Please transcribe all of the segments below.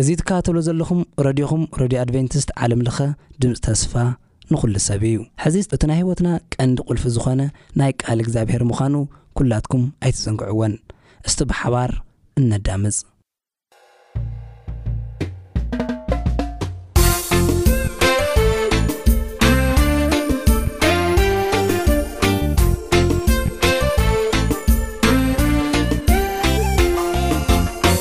እዚ ትከታተልዎ ዘለኹም ረድዮኹም ረድዮ ኣድቨንቲስት ዓለም ለኸ ድምጺ ተስፋ ንኹሉ ሰብ እዩ። ሕዚ እቲ ናይ ሕይወትና ቀንዲ ቁልፊ ዝኾነ ናይ ቃል እግዚኣብሔር ምዃኑ ኩላትኩም ኣይትዘንግዕዎን። እስቲ ብሓባር እነዳምጽ።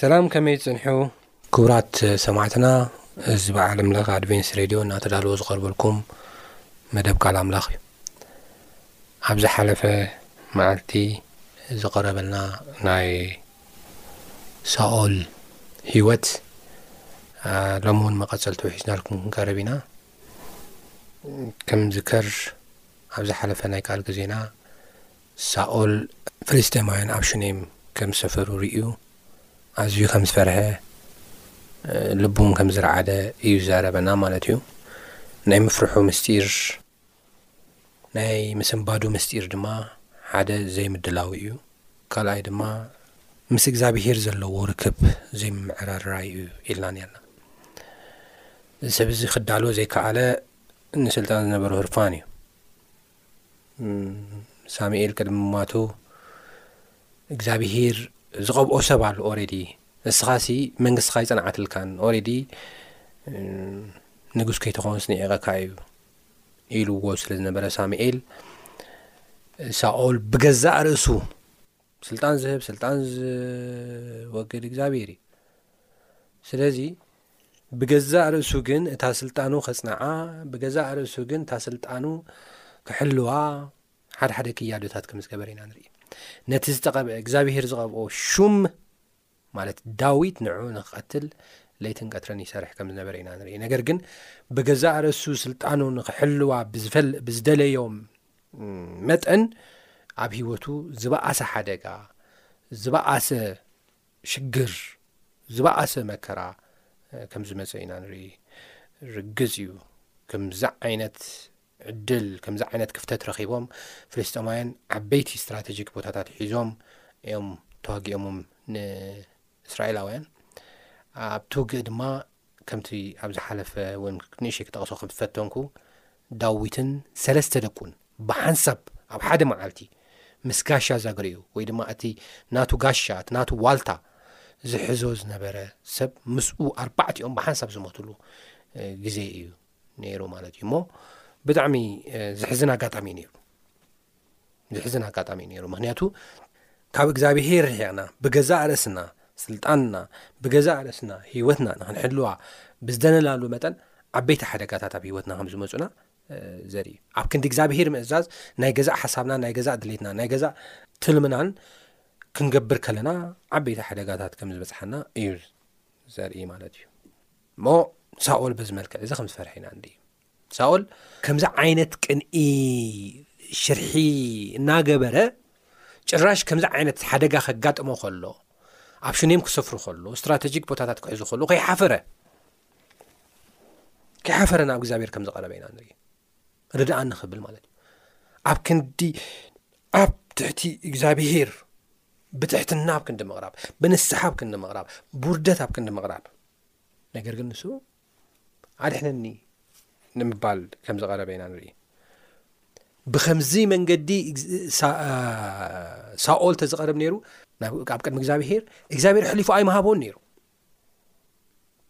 ሰላም ከመይ ዝፅንሑ ክቡራት ሰማዕትና እዚ በዓል ኣምላኽ ኣድቨንስ ሬድዮ እናተዳለዎ ዝቐርበልኩም መደብ ካል ኣምላኽ እዩ ኣብዝሓለፈ መዓልቲ ዝቐረበልና ናይ ሳኦል ህይወት ሎሚ እውን መቐፀልቲ ውሒዝናልኩም ክንቀርብ ኢና ከም ዝከር ኣብ ዝሓለፈ ናይ ቃል ግዜና ሳኦል ፍልስጤማውያን ኣብ ሽኔም ከም ዝሰፈሩ ርእዩ ኣዝዩ ከም ዝፈርሐ ልቡን ከም ዝረዓደ እዩ ዝዛረበና ማለት እዩ ናይ ምፍርሑ ምስጢር ናይ ምስንባዱ ምስጢር ድማ ሓደ ዘይምድላው እዩ። ካልኣይ ድማ ምስ እግዚኣብሄር ዘለዎ ርክብ ዘይምምዕርራይ እዩ ኢልና ኔርና። እዚ ሰብ እዚ ክዳሎ ዘይከኣለ ንስልጣን ዝነበሮ ህርፋን እዩ። ሳሙኤል ቅድሚ ምሟቱ እግዚኣብሄር ዝቐብኦ ሰብ ኣሉ ኦረዲ ንስኻ ሲ መንግስትኻ ይፀንዓትልካን ኦረዲ ንጉስ ከይተኾንስ ንዒቐካ እዩ ኢልዎ ስለ ዝነበረ ሳሙኤል ሳኦል ብገዛእ ርእሱ ስልጣን ዝህብ ስልጣን ዝወግድ እግዚኣብሄር እዩ ስለዚ ብገዛእ ርእሱ ግን እታ ስልጣኑ ከጽንዓ ብገዛእ ርእሱ ግን እታ ስልጣኑ ክሕልዋ ሓደሓደ ክያዶታት ከም ዝገበረ ኢና ንርኢ ነቲ ዝተቐብዐ እግዚኣብሄር ዝቐብኦ ሹም ማለት ዳዊት ንዕኡ ንክቐትል ለይትን ቀትርን ይሰርሕ ከም ዝነበረ ኢና ንርኢ ነገር ግን ብገዛእ ርእሱ ስልጣኑ ንክሕልዋ ብዝደለዮም መጠን ኣብ ሂወቱ ዝበኣሰ ሓደጋ ዝበኣሰ ሽግር ዝበኣሰ መከራ ከም ዝመፀ ኢና ንርኢ ርግፅ እዩ ከምዚ ዓይነት ዕድል ከምዚ ዓይነት ክፍተት ረኺቦም ፍልስጤማውያን ዓበይቲ ስትራተጂክ ቦታታት ሒዞም እዮም ተዋጊኦምም ንእስራኤላውያን ኣብቲ ውግእ ድማ ከምቲ ኣብ ዝሓለፈ እውን ንእሸይ ክጠቕሶ ከም ዝፈተንኩ ዳዊትን ሰለስተ ደቁን ብሓንሳብ ኣብ ሓደ መዓልቲ ምስ ጋሻ ዛግሪኡ ወይ ድማ እቲ ናቱ ጋሻ እቲ ናቱ ዋልታ ዝሕዞ ዝነበረ ሰብ ምስኡ ኣርባዕቲኦም ብሓንሳብ ዝሞትሉ ግዜ እዩ ነይሩ ማለት እዩ እሞ ብጣዕሚ ዝሕዝን ኣጋጣሚ ዩ ነይሩ ዝሕዝን ኣጋጣሚ ዩ ነይሩ ምክንያቱ ካብ እግዚኣብሄር ርሒቕና ብገዛእ ርእስና ስልጣንና ብገዛእ ርእስና ሂወትና ንክንሕልዋ ብዝደነላሉ መጠን ዓበይቲ ሓደጋታት ኣብ ሂወትና ከም ዝመፁና ዘር እዩ ኣብ ክንዲ እግዚኣብሄር ምእዛዝ ናይ ገዛእ ሓሳብና ናይ ገዛእ ድሌትና ናይ ገዛእ ትልምናን ክንገብር ከለና ዓበይቲ ሓደጋታት ከም ዝበፅሓና እዩ ዘርኢ ማለት እዩ እሞ ሳኦል በዚ መልክዕ እዚ ከም ዝፈርሐ ኢና ንርኢ ሳኦል ከምዚ ዓይነት ቅንኢ ሽርሒ እናገበረ ጭራሽ ከምዚ ዓይነት ሓደጋ ከጋጥሞ ከሎ ኣብ ሽኔም ክሰፍሩ ከሎ እስትራተጂክ ቦታታት ክሕዙ ከሎ ከይሓፈረ ከይሓፈረ ናብ እግዚኣብሔር ከም ዝቐረበ ኢና ንርኢ ርድኣ ንክብል ማለት እዩ ኣብ ክንዲ ኣብ ትሕቲ እግዚኣብሄር ብትሕትና ኣብ ክንዲ ምቕራብ ብንስሓ ኣብ ክንዲ ምቕራብ ብውርደት ኣብ ክንዲ ምቕራብ ነገር ግን ንሱ ኣድሕነኒ ንምባል ከም ዝቐረበ ኢና ንርኢ ብከምዚ መንገዲ ሳኦል ተዝቐርብ ነይሩ ኣብ ቅድሚ እግዚኣብሄር እግዚኣብሄር ሕሊፉ ኣይምሃቦን ነይሩ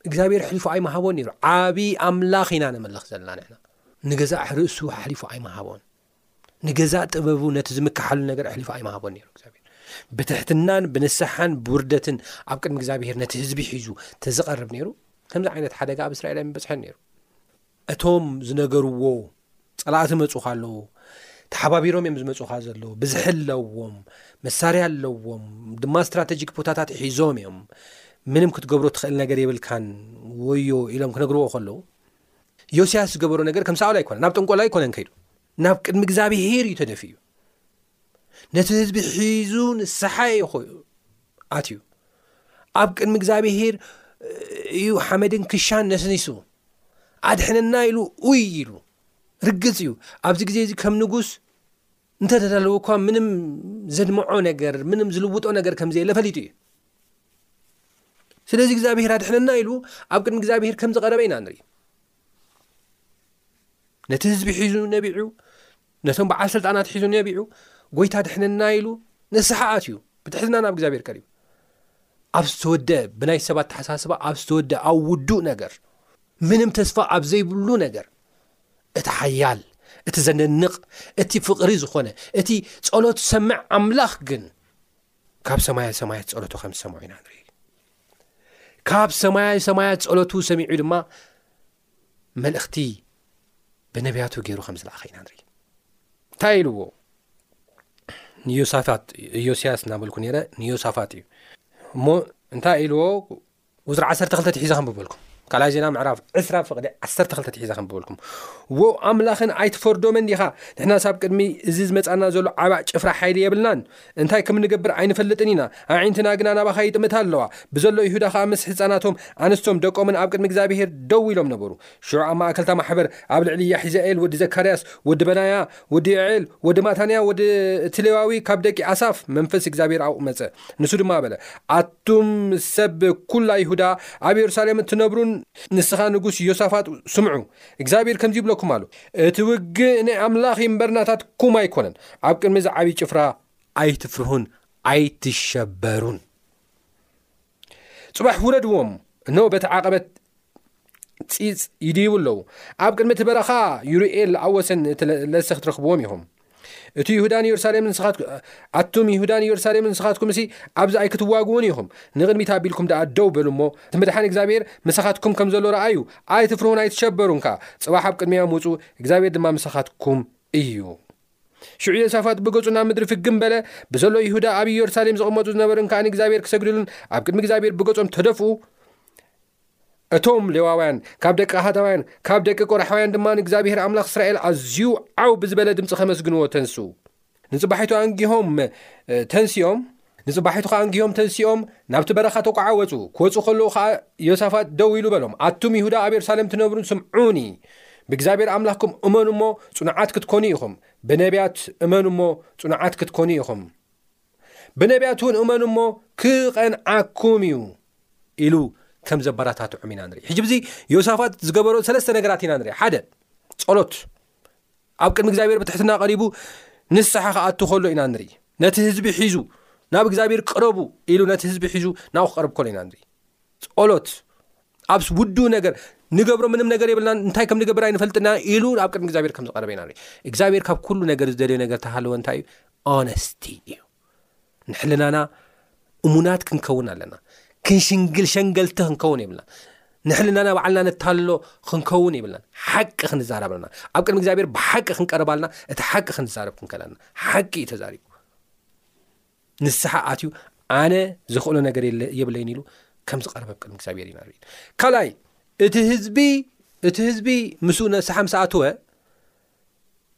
እግዚኣብሄር ሕሊፉ ኣይምሃቦን ነይሩ ዓብዪ ኣምላኽ ኢና ንምልኽ ዘለና ንሕና ንገዛእ ርእሱ ኣሕሊፉ ኣይምሃቦን ንገዛእ ጥበቡ ነቲ ዝምክሓሉ ነገር ኣሕሊፉ ኣይምሃቦን ነይሩ እግዚኣብሔር ብትሕትናን ብንስሓን ብውርደትን ኣብ ቅድሚ እግዚኣብሄር ነቲ ህዝቢ ሒዙ ተዝቐርብ ነይሩ ከምዚ ዓይነት ሓደጋ ኣብ እስራኤል ኣይምበፅሐን ነይሩ እቶም ዝነገርዎ ፀላእቲ መፁኻ ኣለዉ ተሓባቢሮም እዮም ዝመፁኻ ዘለዉ ብዝሒ ኣለዎም መሳርያ ኣለዎም ድማ እስትራተጂክ ቦታታት ሒዞም እዮም ምንም ክትገብሮ ትኽእል ነገር የብልካን ወዮ ኢሎም ክነግርዎ ከለዉ ዮስያስ ዝገበሮ ነገር ከም ሳኦል ኣይኮነ ናብ ጥንቆላ ኣይኮነን ከይዱ ናብ ቅድሚ እግዚኣብሄር እዩ ተደፊ እዩ ነቲ ህዝቢ ሒዙ ንስሓ ይኮዩ ኣትዩ ኣብ ቅድሚ እግዚኣብሄር እዩ ሓመድን ክሻን ነስኒሱ ኣድሕነና ኢሉ ኡይ ኢሉ ርግፅ እዩ ኣብዚ ግዜ እዚ ከም ንጉስ እንተተተለዉ እኳ ምንም ዘድምዖ ነገር ምንም ዝልውጦ ነገር ከምዘየለ ፈሊጡ እዩ ስለዚ እግዚኣብሄር ኣድሕነና ኢሉ ኣብ ቅድሚ እግዚኣብሄር ከም ዝቐረበ ኢና ንርኢ ነቲ ህዝቢ ሒዙ ነቢዑ ነቶም በዓል ስልጣናት ሒዙ ነቢዑ ጎይታ ድሕነና ኢሉ ንስሓኣት እዩ ብትሕዝና ናብ እግዚኣብሄር ቀሪቡ ኣብ ዝተወደ ብናይ ሰባት ተሓሳስባ ኣብ ዝተወደ ኣብ ውዱእ ነገር ምንም ተስፋ ኣብ ዘይብሉ ነገር እቲ ሓያል እቲ ዘነንቕ እቲ ፍቕሪ ዝኾነ እቲ ጸሎት ሰምዕ ኣምላኽ ግን ካብ ሰማያ ሰማያት ጸሎቱ ከም ዝሰምዑ ኢና ንርኢ ካብ ሰማያ ሰማያት ጸሎቱ ሰሚዑ ድማ መልእኽቲ ብነብያቱ ገይሩ ከም ዝለኣኸ ኢና ንርኢ እንታይ ኢልዎ ንዮሳፋት እዮስያስ እናበልኩ ነረ ንዮሳፋት እዩ እሞ እንታይ ኢልዎ ውዝር ዓሰርተ ክልተ ትሒዘ ከንብበልኩም ካልኣይ ዜና ምዕራፍ ዕስራ ፍቕዲ ዓሰርተ ክልተ ትሒዘ ከንብበልኩም ዎ ኣምላኽን ኣይትፈርዶምን ዲኻ ንሕና ሳብ ቅድሚ እዚ ዝመፃና ዘሎ ዓባእ ጭፍራ ሓይሊ የብልናን እንታይ ከም ንገብር ኣይንፈልጥን ኢና ኣዒንትና ግና ናባኻ ይጥምታ ኣለዋ ብዘሎ ይሁዳ ከዓ ምስ ህፃናቶም ኣንስቶም ደቆምን ኣብ ቅድሚ እግዚኣብሄር ደው ኢሎም ነበሩ ሽዑ ኣብ ማእከልታ ማሕበር ኣብ ልዕሊ ያሒዛኤል ወዲ ዘካርያስ ወዲ በናያ ወዲ የዔል ወዲ ማታንያ ወዲ እቲ ሌዋዊ ካብ ደቂ ኣሳፍ መንፈስ እግዚኣብሄር ኣብኡ መፀ ንሱ ድማ በለ፣ ኣቱም ሰብ ኵላ ይሁዳ፣ ኣብ የሩሳሌም እትነብሩን ንስኻ ንጉስ ዮሳፋጥ፣ ስምዑ፣ እግዚኣብሄር ከምዚ ይብለኩም ኣሎ፣ እቲ ውግእ ናይ ኣምላኽ እዩ እምበር ናታትኩም ኣይኰነን፣ ኣብ ቅድሚ እዚ ዓብዪ ጭፍራ ኣይትፍርሁን ኣይትሸበሩን። ጽባሕ ውረድዎም፣ እነሆ በቲ ዓቐበት ጺጽ ይድይቡ ኣለዉ ኣብ ቅድሚ እቲ በረኻ ዩርኤል ኣብ ወሰን እቲ ለሰ ክትረኽብዎም ኢኹም እቲ ይሁዳን ኢየሩሳሌምን ንስኻት ኣቱም ይሁዳን ኢየሩሳሌምን ንስኻትኩም እሲ ኣብዚ ኣይክትዋግኡን ኢኹም ንቕድሚት ኣቢልኩም ደኣ ደው በሉ እሞ እቲ ምድሓን እግዚኣብሔር ምሳኻትኩም ከም ዘሎ ረኣዩ ኣይትፍርሁን ኣይትሸበሩን ከኣ ጽባሕ ኣብ ቅድሚያም ውጹ እግዚኣብሔር ድማ ምሳኻትኩም እዩ ሽዑ የሳፋጥ ብገጹ ናብ ምድሪ ፍግም በለ ብዘሎ ይሁዳ ኣብ ኢየሩሳሌም ዝቕመጡ ዝነበሩን ከኣ ንእግዚኣብሔር ክሰግድሉን ኣብ ቅድሚ እግዚኣብሔር ብገጾም ተደፍኡ እቶም ሌዋውያን ካብ ደቂ ሃዳውያን ካብ ደቂ ቆራሕውያን ድማ ንእግዚኣብሔር ኣምላኽ እስራኤል ኣዝዩ ዓው ብዝበለ ድምፂ ከመስግንዎ ተንስኡ ንፅባሒቱ ኣንጊሆም ተንሲኦም ንፅባሒቱ ከዓ ኣንጊሆም ተንሲኦም ናብቲ በረኻ ተቋዓወፁ ክወፁ ከለዉ ከዓ ዮሳፋት ደው ኢሉ በሎም ኣቱም ይሁዳ ኣብ የሩሳሌም ትነብሩን ስምዑኒ ብእግዚኣብሔር ኣምላኽኩም እመኑ እሞ ጽኑዓት ክትኮኑ ኢኹም ብነቢያት እመኑ እሞ ጽኑዓት ክትኮኑ ኢኹም ብነቢያትውን እመኑ እሞ ክቐንዓኩም እዩ ኢሉ ከም ዘበራታትዑም ኢና ንርኢ ሕጂ ዚ ዮሳፋት ዝገበሮ ሰለስተ ነገራት ኢና ንርኢ ሓደ ጸሎት ኣብ ቅድሚ እግዚኣብሔር ብትሕትና ቀሪቡ ንስሓ ክኣቱ ከሎ ኢና ንርኢ ነቲ ህዝቢ ሒዙ ናብ እግዚኣብሔር ቅረቡ ኢሉ ነቲ ህዝቢ ሒዙ ናብኡ ክቀርብ ከሎ ኢና ንርኢ ጸሎት ኣብስ ውዱ ነገር ንገብሮ ምንም ነገር የብልና እንታይ ከም ንገብር ኣይንፈልጥና ኢሉ ኣብ ቅድሚ እግዚኣብሔር ከም ዝቀረበ ኢና እግዚኣብሔር ካብ ኩሉ ነገር ዝደልዮ ነገር ተሃለወ እንታይ እዩ ኦነስቲ እዩ ንሕልናና እሙናት ክንከውን ኣለና ክንሽንግል ሸንገልቲ ክንከውን የብልና ንሕልናና ባዓልና ነታሎ ክንከውን የብልና ሓቂ ክንዛረብ ኣለና ኣብ ቅድሚ እግዚኣብሔር ብሓቂ ክንቀርባልና እቲ ሓቂ ክንዛረብ ክንከል ኣለና ሓቂ እዩ ተዛሪቡ ንስሓ ኣትዩ ኣነ ዝኽእሎ ነገር የብለይን ኢሉ ከም ዝቐርበብ ቅድሚ እግዚኣብሔር ኢና ርኢን ካልኣይ እቲ ህዝቢ እቲ ህዝቢ ምስ ነስሓ ምስ ኣትወ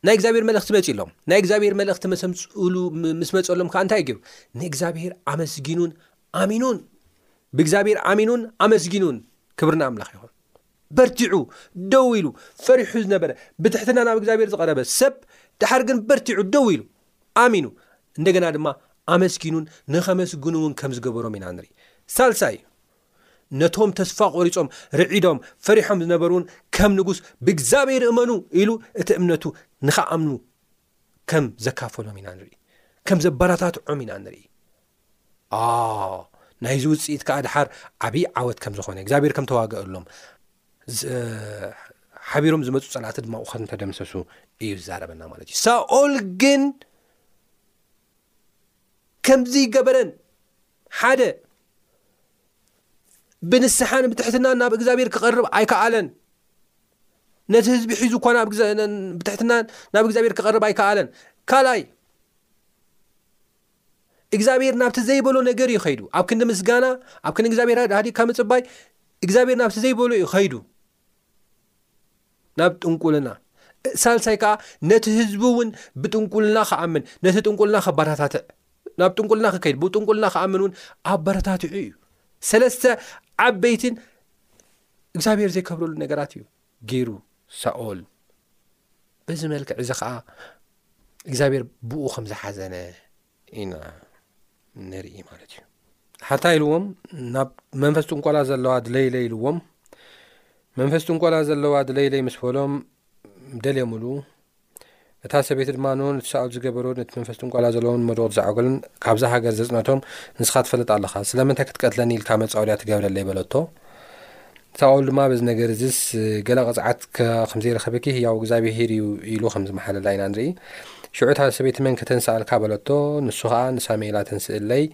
ናይ እግዚኣብሔር መልእኽቲ መፅ ኣሎም ናይ እግዚኣብሔር መልእኽቲ መሰምፅእሉ ምስ መፀሎም ከዓ እንታይ ገይሩ ንእግዚኣብሔር ኣመስጊኑን ኣሚኑን ብእግዚኣብሔር ኣሚኑን ኣመስጊኑን ክብርና ኣምላኽ ይኹን በርቲዑ ደው ኢሉ ፈሪሑ ዝነበረ ብትሕትና ናብ እግዚኣብሔር ዝቐረበ ሰብ ድሓር ግን በርቲዑ ደው ኢሉ ኣሚኑ እንደገና ድማ ኣመስጊኑን ንኸመስግኑ እውን ከም ዝገበሮም ኢና ንርኢ ሳልሳይ እዩ ነቶም ተስፋ ቆሪጾም ርዒዶም ፈሪሖም ዝነበሩን ከም ንጉስ ብእግዚኣብሔር እመኑ ኢሉ እቲ እምነቱ ንኸኣምኑ ከም ዘካፈሎም ኢና ንርኢ ከም ዘበረታትዖም ኢና ንርኢ ኣዎ ናይዚ ውፅኢት ከዓ ድሓር ዓብዪ ዓወት ከም ዝኾነ እግዚኣብሔር ከም ተዋገእሎም ሓቢሮም ዝመፁ ፀላእቲ ድማ ቁኸት እንተደምሰሱ እዩ ዝዛረበና ማለት እዩ ሳኦል ግን ከምዚ ይገበረን ሓደ ብንስሓን ብትሕትና ናብ እግዚኣብሔር ክቐርብ ኣይከኣለን ነቲ ህዝቢ ሒዙ እኳ ብትሕትና ናብ እግዚኣብሔር ክቐርብ ኣይከኣለን ካልኣይ እግዚኣብሄር ናብቲ ዘይበሎ ነገር እዩ ከይዱ ኣብ ክንዲ ምስጋና ኣብ ክንዲ እግዚኣብሄር ሃዲግካ ምጽባይ እግዚኣብሄር ናብቲ ዘይበሎ እዩ ከይዱ ናብ ጥንቁልና ሳልሳይ ከዓ ነቲ ህዝቢ እውን ብጥንቁልና ክኣምን ነቲ ጥንቁልና ከበረታትዕ ናብ ጥንቁልና ክከይድ ብጥንቁልና ክኣምን እውን ኣበረታትዑ እዩ ሰለስተ ዓበይትን እግዚኣብሄር ዘይከብረሉ ነገራት እዩ ገይሩ ሳኦል፣ በዚ መልክዕ እዚ ኸኣ እግዚኣብሔር ብኡ ኸም ዝሓዘነ ኢና ንርኢ ማለት እዩ። ሓታ ኢልዎም ናብ መንፈስ ጥንቆላ ዘለዋ ድለይለይ ኢልዎም መንፈስ ጥንቆላ ዘለዋ ድለይለይ ምስ በሎም ደልየምሉ እታ ሰበይቲ ድማ ን ነቲ ሳኦል ዝገበሮ ነቲ መንፈስ ጥንቆላ ዘለዎን ሞዶቕት ዛዖግልን ካብዛ ሃገር ዘጽነቶም ንስኻ ትፈልጥ ኣለኻ ስለምንታይ ክትቀትለኒ ኢልካ መጻወድያ ትገብረለይ በለቶ ሳኦል ድማ በዚ ነገር እዚስ ገለ ቅጽዓት ከም ዘይረኸበኪ ህያው እግዚኣብሄር እዩ ኢሉ ከም ዝመሓለላ ኢና ንርኢ ሽዑ እታ ሰበይቲ መን ከተንስኣልካ በለቶ ንሱ ኸኣ ንሳሙኤላ ተንስእለይ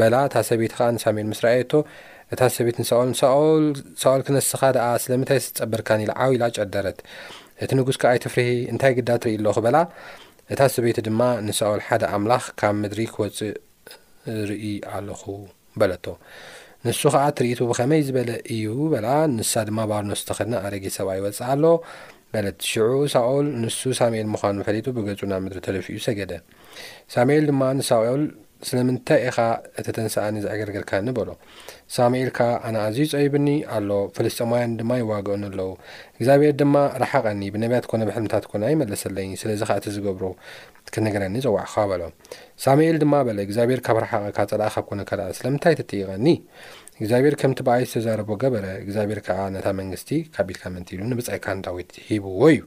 በላ እታ ሰበይቲ ኸኣ ንሳሙኤል ምስ ረኣየቶ እታ ሰበይት ንሳኦል ንሳኦል ሳኦል ክነስኻ ደኣ ስለምንታይ ዝጸበርካኒ ኢላ ዓው ኢላ ጨደረት እቲ ንጉስከ ኣይትፍርሂ፣ እንታይ ግዳ ትርኢ ኣሎኺ? በላ። እታ ሰበይቲ ድማ ንሳኦል፣ ሓደ ኣምላኽ ካብ ምድሪ ክወጽእ እርኢ ኣሎኹ፣ በለቶ። ንሱ ኸኣ፣ ትርኢቱ ብኸመይ ዝበለ እዩ? በላ። ንሳ ድማ፣ ባርኖስ ዝተኸድነ ኣረጊት ሰብኣይ ይወጽእ ኣሎ፣ በለት። ሽዑ ሳኦል፣ ንሱ ሳሙኤል ምዃኑ ፈሊጡ፣ ብገጹ ናብ ምድሪ ተደፊኡ ሰገደ። ሳሙኤል ድማ ንሳኦል ስለምንታይ ኢኻ እቲ ተንስኣኒ ዘዕገርገርካኒ በሎ ሳሙኤል ከኣ ኣነ ኣዝዩ ጸቢብኒ ኣሎ ፍልስጥኤማውያን ድማ ይዋግኡኒ ኣለዉ እግዚኣብሔር ድማ ረሓቐኒ ብነቢያት ኮነ ብሕልምታት ኮነ ኣይመለሰለይን ስለዚ ኸኣ እቲ ዝገብሮ ክነገረኒ ዘዋዕኻ በሎ ሳሙኤል ድማ በለ እግዚኣብሔር ካብ ረሓቐካ ጸላእ ካብ ኮነ ከኣ ስለምንታይ ትጥይቐኒ እግዚኣብሔር ከምቲ ብኣይ ዝተዛረቦ ገበረ እግዚኣብሔር ከኣ ነታ መንግስቲ ካብ ኢድካ መንቲሉ ንብጻይካ ንዳዊት ሂብዎ እዩ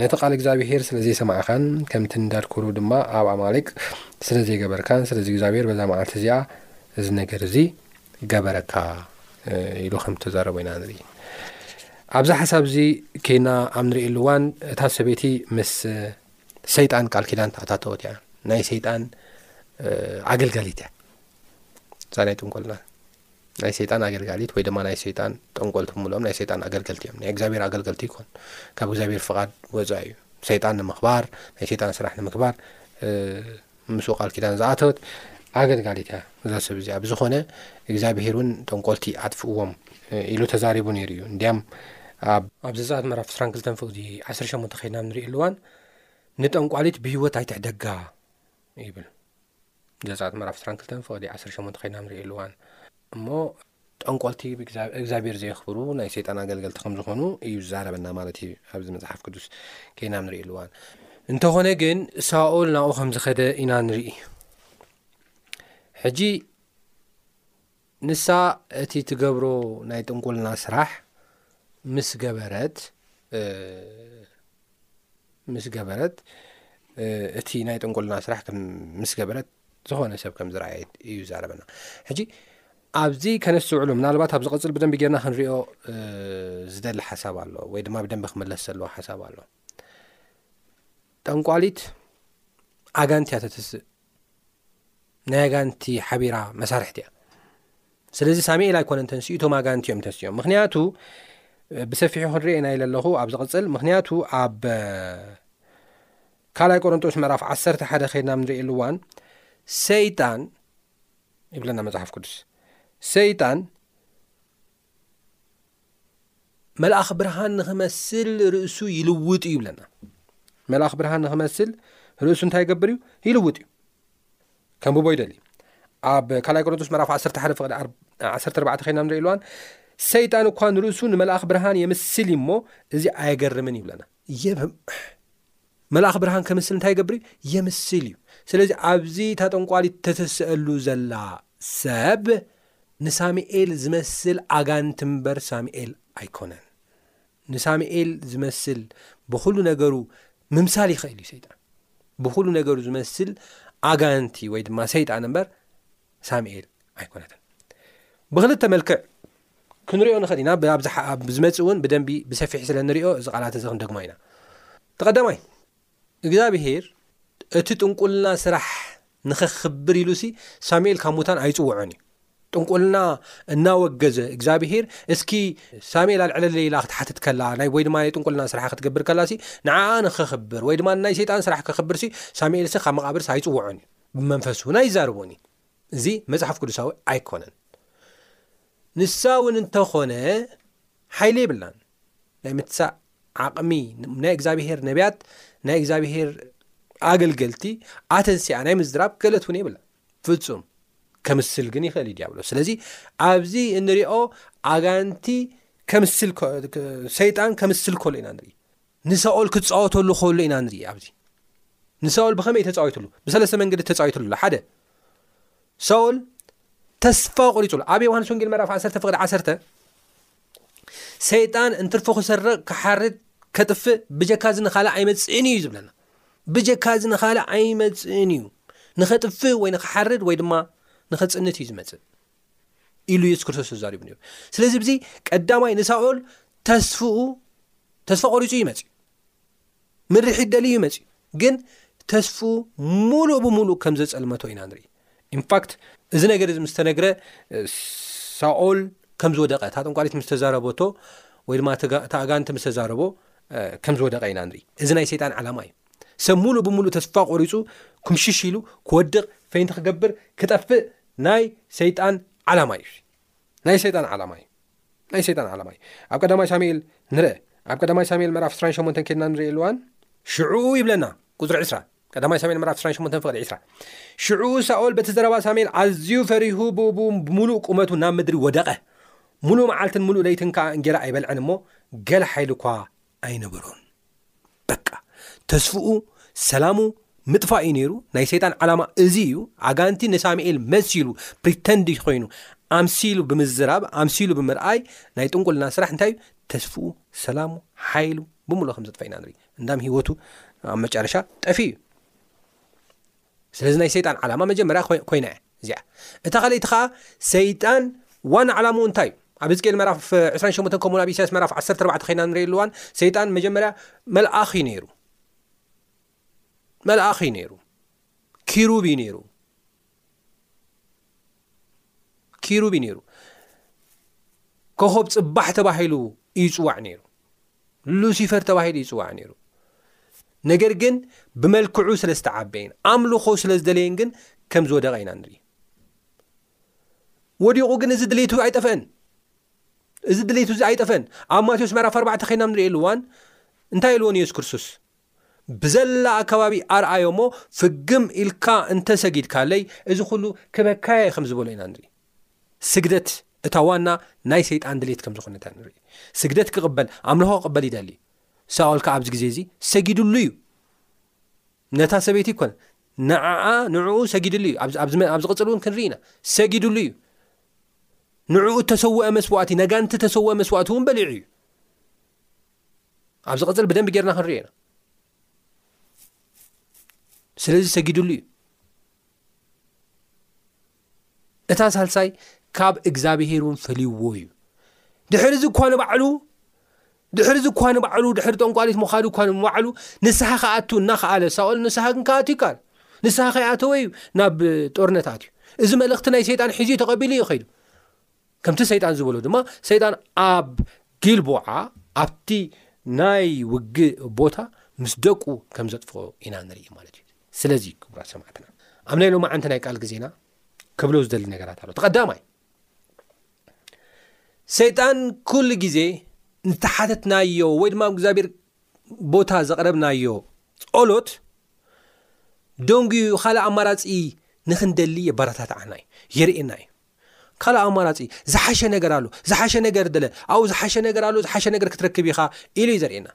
ነቲ ቃል እግዚኣብሄር ስለ ዘይሰማዕካን ከምቲ ንዳድኩሩ ድማ ኣብ ኣማሌቅ ስለ ዘይገበርካን ስለዚ እግዚኣብሄር በዛ መዓልቲ እዚኣ እዚ ነገር እዚ ገበረካ ኢሉ ከም ተዛረቦ ኢና ንርኢ ኣብዚ ሓሳብ እዚ ከይና ኣብ ንርእሉ እዋን እታ ሰበይቲ ምስ ሰይጣን ቃል ኪዳን ተኣታተወት እያ ናይ ሰይጣን ኣገልጋሊት እያ እዛ ናይ ጥንቆልና ናይ ሰይጣን ኣገልጋሊት ወይ ድማ ናይ ሰይጣን ጠንቆልቲ ምሎም ናይ ሰይጣን ኣገልገልቲ እዮም ናይ እግዚኣብሔር ኣገልገልቲ ይኮን ካብ እግዚኣብሔር ፍቓድ ወፃ እዩ ሰይጣን ንምክባር ናይ ሰይጣን ስራሕ ንምክባር ምስ ቃል ኪዳን ዝኣተወት ኣገልጋሊት እያ እዛ ሰብ እዚኣ ብዝኾነ እግዚኣብሔር እውን ጠንቆልቲ ኣጥፍእዎም ኢሉ ተዛሪቡ ነይሩ እዩ እንዲያም ኣብ ዘዛኣት መራፍ ስራን ክልተን ፍቕዲ ዓስር ሸሞንተ ከይድና ንሪእኣሉዋን ንጠንቋሊት ብህወት ኣይትሕደጋ ይብል ዘጸኣት ምዕራፍ ዕስራን ክልተን ፍቕዲ ዓሰርተ ሸሞንተ ኸይናም ርእየሉዋን እሞ ጠንቆልቲ እግዚኣብሔር ዘየኽብሩ ናይ ሰይጣን ኣገልገልቲ ከም ዝኾኑ እዩ ዝዛረበና ማለት እዩ ኣብዚ መጽሓፍ ቅዱስ ከይና ንርኢ ኣሉዋን እንተኾነ ግን ሳኦል ናብኡ ከም ዝኸደ ኢና ንርኢ ሕጂ ንሳ እቲ ትገብሮ ናይ ጥንቁልና ስራሕ ምስ ገበረት ምስ ገበረት እቲ ናይ ጥንቁልና ስራሕ ምስ ገበረት ዝኾነ ሰብ ከም ዝረኣየት እዩ ዛረበና ሕጂ ኣብዚ ከነስትውዕሉ ምናልባት ኣብ ዝቐፅል ብደንቢ ጌርና ክንሪኦ ዝደሊ ሓሳብ ኣሎ ወይ ድማ ብደንቢ ክመለስ ዘለዎ ሓሳብ ኣሎ ጠንቋሊት ኣጋንቲያ ተትስእ ናይ ኣጋንቲ ሓቢራ መሳርሕቲ እያ ስለዚ ሳሚኤል ኣይኮነን ተንስኡ እቶም ኣጋንቲ እዮም ተንስኦም ምክንያቱ ብሰፊሑ ክንሪኤ ናይ ለለኹ ኣብ ዝቕፅል ምክንያቱ ኣብ ካልኣይ ቆረንጦስ ምዕራፍ ዓሰርተ ሓደ ከድና ንሪእሉ እዋን ሰይጣን ይብለና መፅሓፍ ቅዱስ ሰይጣን መልኣኽ ብርሃን ንኽመስል ርእሱ ይልውጥ እዩ ይብለና መልኣኽ ብርሃን ንኽመስል ርእሱ እንታይ ይገብር እዩ ይልውጥ እዩ ከምብቦ ይደሊ ኣብ ካልይ ቆሮንቶስ መራፍ 1 ሓደ ፍቅዲ 14 ከይና ንርኢ ኣለዋን ሰይጣን እኳ ንርእሱ ንመልኣኽ ብርሃን የምስል እዩሞ እዚ ኣየገርምን ይብለና መልኣኽ ብርሃን ከምስል እንታይ ይገብር እዩ የምስል እዩ ስለዚ ኣብዚ እታ ጠንቋሊት ተትስእሉ ዘላ ሰብ ንሳሚኤል ዝመስል ኣጋንንቲ እምበር ሳሚኤል ኣይኮነን ንሳሚኤል ዝመስል ብኹሉ ነገሩ ምምሳል ይኽእል እዩ ሰይጣን ብኹሉ ነገሩ ዝመስል ኣጋንቲ ወይ ድማ ሰይጣን እምበር ሳሚኤል ኣይኮነትን ብክልተ መልክዕ ክንሪኦ ንኽእል ኢና ብኣብዝሓ ኣብ ዝመጽእ እውን ብደንቢ ብሰፊሕ ስለ ንሪኦ እዚ ቃላት እዚ ክንደግሞ ኢና እቲ ቀዳማይ እግዛብሄር እቲ ጥንቁልና ስራሕ ንኸክብር ኢሉ ሲ ሳሙኤል ካብ ሙታን ኣይጽውዖን እዩ ጥንቁልና እናወገዘ እግዚኣብሄር እስኪ ሳሙኤል ኣልዕለለይ ኢላ ክትሓትት ከላ ናይ ወይ ድማ ናይ ጥንቁልና ስራሕ ክትገብር ከላ ሲ ንዓኣ ንኸክብር ወይ ድማ ናይ ሰይጣን ስራሕ ከክብር ሲ ሳሙኤል ሲ ካብ መቓብር ሲ ኣይጽውዖን እዩ ብመንፈሱ ናይ ይዛርቦን እዩ እዚ መጽሓፍ ቅዱሳዊ ኣይኮነን። ንሳ እውን እንተኾነ ሓይሊ የብላን ናይ ምትሳእ ዓቕሚ ናይ እግዚኣብሄር ነቢያት ናይ እግዚኣብሄር ኣገልገልቲ ኣተንስኣ ናይ ምዝራብ ክእለት እውን የብላ ፍጹም ከምስል ግን ይኽእል ዲያብሎ ስለዚ ኣብዚ እንሪኦ ኣጋንቲ ከምስል ሰይጣን ከምስል ከሎ ኢና ንርኢ ንሳኦል ክጻወተሉ ከሎ ኢና ንርኢ ኣብዚ ንሳኦል ብኸመይ እዩ ተጻዊትሉ ብሰለስተ መንገዲ ተጻዊትሉ ኣሎ ሓደ ሳኦል ተስፋ ቆሪጹሉ ኣብ ዮሃንስ ወንጌል ምዕራፍ 1 ፍቅዲ 1 ሰይጣን እንትርፎ ክሰርቕ ክሓርድ ከጥፍእ ብጀካ እዚ ንካልእ ኣይመፅእን እዩ ዝብለና ብጀካ እዚ ንካልእ ኣይመፅእን እዩ ንኸጥፍእ ወይ ንክሓርድ ወይ ድማ ንኸፅንት እዩ ዝመፅእ ኢሉ የሱስ ክርስቶስ ተዛሪቡ ነይሩ ስለዚ ብዚ ቀዳማይ ንሳኦል ተስፍኡ ተስፋ ቆሪፁ እዩ መፅዩ ምርሒ ደሊ እዩ መፅዩ ግን ተስፉ ሙሉእ ብምሉእ ከም ዘፀልመቶ ኢና ንርኢ ኢንፋክት እዚ ነገር እዚ ምስ ተነግረ ሳኦል ከም ዝወደቀ እታ ጥንቋሪት ምስ ተዛረበቶ ወይ ድማ ተኣጋንቲ ምስ ተዛረቦ ከም ዝወደቀ ኢና ንርኢ እዚ ናይ ሰይጣን ዓላማ እዩ ሰብ ሙሉእ ብምሉእ ተስፋ ቆሪፁ ኩምሽሽ ኢሉ ክወድቕ ፈይንቲ ክገብር ክጠፍእ ናይ ሰይጣን ዓላማ እዩ ናይ ሰይጣን ዓላማ እዩ ናይ ሰይጣን ዓላማ እዩ ኣብ ቀዳማይ ሳሙኤል ንርአ ኣብ ቀዳማይ ሳሙኤል ምዕራፍ 28 ከድና ንርእየሉ እዋን ሽዑ ይብለና ቁፅሪ 2ስራ ቀዳማይ ሳሙኤል ምዕራፍ 28 ፍቕዲ 2ስራ ሽዑ ሳኦል በቲ ዘረባ ሳሙኤል ኣዝዩ ፈሪሁ ብቡ ብምሉእ ቁመቱ ናብ ምድሪ ወደቐ ሙሉእ መዓልትን ሙሉእ ለይትን ከዓ እንጌራ ኣይበልዐን እሞ ገለ ሓይሊ እኳ ኣይነበሮን በቃ ተስፍኡ ሰላሙ ምጥፋእ እዩ ነይሩ ናይ ሰይጣን ዓላማ እዚ እዩ ኣጋንቲ ንሳሙኤል መሲሉ ፕሪተንድ ኮይኑ ኣምሲሉ ብምዝራብ ኣምሲሉ ብምርኣይ ናይ ጥንቁልና ስራሕ እንታይ እዩ ተስፍኡ ሰላሙ ሓይሉ ብምሉእ ከም ዘጥፋ ኢና ንርኢ እንዳም ሂወቱ ኣብ መጨረሻ ጠፊ እዩ ስለዚ ናይ ሰይጣን ዓላማ መጀመርያ ኮይና እያ እዚኣ። እታ ካልኣይቲ ከኣ ሰይጣን ዋና ዓላምኡ እንታይ እዩ? ኣብ ህዝቅኤል ምዕራፍ 28 ከምኡውን ኣብ ኢሳያስ ምዕራፍ 14 ከይና ንርእየሉ እዋን ሰይጣን መጀመርያ መልኣኽ እዩ ነይሩ መልኣኽ እዩ ነይሩ ኪሩብ እዩ ነይሩ ኪሩብ እዩ ነይሩ ኮኸብ ፅባሕ ተባሂሉ እዩ ፅዋዕ ነይሩ ሉሲፈር ተባሂሉ ይጽዋዕ ነይሩ። ነገር ግን ብመልክዑ ስለ ዝተዓበየን ኣምልኾ ስለ ዝደለየን ግን ከም ዝወደቐ ኢና ንርኢ። ወዲቑ ግን እዚ ድሌቱ ኣይጠፍአን። እዚ ድሌቱ እዚ ኣይጠፍአን። ኣብ ማቴዎስ ምዕራፍ ኣርባዕተ ኸይና ንርእየሉ እዋን እንታይ ኢልዎን የሱስ ክርስቶስ ብዘላ ኣከባቢ ኣርኣዮ እሞ ፍግም ኢልካ እንተ ሰጊድካለይ እዚ ኹሉ ክበካያ እየ ከም ዝበሎ ኢና ንርኢ። ስግደት እታ ዋና ናይ ሰይጣን ድሌት ከም ዝኾነት ኢና ንርኢ። ስግደት ክቕበል ኣምልኾ ክቕበል ይደሊ። ሳኦል ከኣ ኣብዚ ግዜ እዚ ሰጊድሉ እዩ። ነታ ሰበይቲ ይኮነ ንዓኣ ንዕኡ ሰጊድሉ እዩ። ኣብ ዝቕጽል እውን ክንርኢ ኢና ሰጊድሉ እዩ። ንዕኡ እተሰውአ መስዋእቲ ነጋንቲ ተሰውአ መስዋእቲ እውን በሊዑ እዩ። ኣብ ዝቕፅል ብደንቢ ጌርና ክንሪኦ ኢና ስለዚ ሰጊድሉ እዩ እታ ሳልሳይ ካብ እግዚኣብሄር እውን ፈልይዎ እዩ ድሕሪ ዚ እኳ ንባዕሉ ድሕሪ ዚ እኳ ንባዕሉ ድሕሪ ጠንቋሊት ምዃዱ እኳ ንባዕሉ ንስሓ ክኣቱ እናክኣለ ሳኦል ንስሓ ግን ክኣቱ ይከኣል ንስሓ ከይኣተወ እዩ ናብ ጦርነታት እዩ እዚ መልእኽቲ ናይ ሰይጣን ሒዙ ተቐቢሉ እዩ ኸይዱ ከምቲ ሰይጣን ዝበሎ ድማ ሰይጣን ኣብ ጊልቦዓ ኣብቲ ናይ ውግእ ቦታ ምስ ደቁ ከም ዘጥፍኦ ኢና ንርኢ ማለት እዩ ስለዚ ክቡራት ሰማዕትና ኣብ ናይ ሎም ዓንቲ ናይ ቃል ግዜና ክብሎ ዝደሊ ነገራት ኣሎ ተቀዳማይ ሰይጣን ኩሉ ግዜ ንተሓተትናዮ ወይ ድማ ብ እግዚኣብሔር ቦታ ዘቕረብናዮ ጸሎት ደንጉዩ ካልእ ኣማራጺ ንክንደሊ የባራታትዓና እዩ የርእየና እዩ ካልእ ኣማራጺ ዝሓሸ ነገር ኣሎ፣ ዝሓሸ ነገር ድለ፣ ኣብኡ ዝሓሸ ነገር ኣሎ፣ ዝሓሸ ነገር ክትረክብ ኢኻ ኢሉ እዩ ዘርእየና።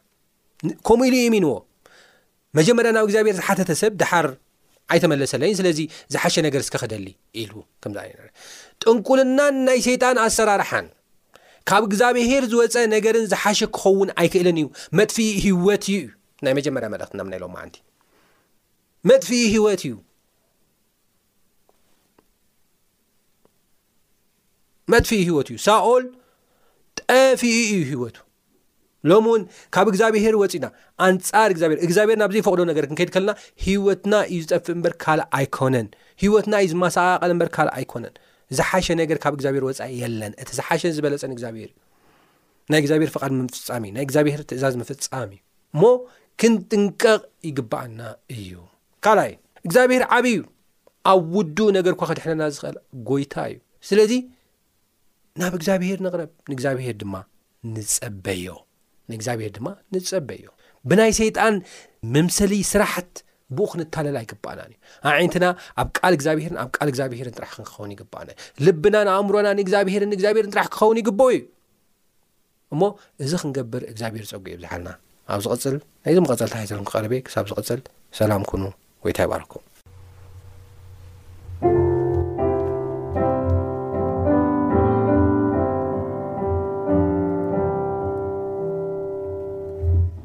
ከምኡ ኢሉ የእሚንዎ። መጀመርያ ናብ እግዚኣብሔር ዝሓተተ ሰብ ድሓር ኣይተመለሰለይን ስለዚ ዝሓሸ ነገር እስከ ክደሊ ኢሉ ከም ጥንቁልናን ናይ ሰይጣን ኣሰራርሓን ካብ እግዚኣብሄር ዝወፀ ነገርን ዝሓሸ ክኸውን ኣይክእልን እዩ መጥፍኢ ህወት እዩ ናይ መጀመርያ መልእክቲ ናብናይ ሎም መዓንቲ መጥፍኢ ህይወት እዩ መጥፍኢ ህይወት እዩ ሳኦል ጠፍኢ እዩ ህይወቱ ሎሚ እውን ካብ እግዚኣብሄር ወፅና ኣንፃር እግዚኣብሄር እግዚኣብሄር ናብ ዘይፈቅዶ ነገር ክንከይድ ከለና ሂወትና እዩ ዝጠፍእ እምበር ካልእ ኣይኮነን ሂወትና እዩ ዝመሳቃቀል እምበር ካልእ ኣይኮነን ዝሓሸ ነገር ካብ እግዚኣብሄር ወፃኢ የለን እቲ ዝሓሸን ዝበለፀን እግዚኣብሄር እዩ ናይ እግዚኣብሄር ፍቃድ ምፍፃም እዩ ናይ እግዚኣብሄር ትእዛዝ ምፍፃም እዩ እሞ ክንጥንቀቕ ይግብኣና እዩ። ካልኣይ እግዚኣብሄር ዓብይ እዩ፣ ኣብ ውዱእ ነገር እኳ ከድሕነና ዝኽእል ጎይታ እዩ። ስለዚ ናብ እግዚኣብሄር ንቕረብ፣ ንእግዚኣብሄር ድማ ንጸበዮ ንእግዚኣብሄር ድማ ንጸበዮ ብናይ ሰይጣን መምሰሊ ስራሕት ብኡ ክንታለል ኣይግባእናን እዩ ኣዒንትና ኣብ ቃል እግዚኣብሄርን ኣብ ቃል እግዚኣብሄርን ጥራሕ ክንክኸውን ይግባእና ልብናን ኣእምሮና ንእግዚኣብሄርን ንእግዚኣብሄርን ጥራሕ ክኸውን ይግብኡ እዩ እሞ እዚ ክንገብር እግዚኣብሄር ጸጉኡ የብዝሓልና ኣብ ዝቅጽል ናይዚ መቀጸልታ ሒዘልኩም ክቀርብ እየ ክሳብ ዝቅጽል ሰላም ኩኑ ጎይታ ይባርኩም።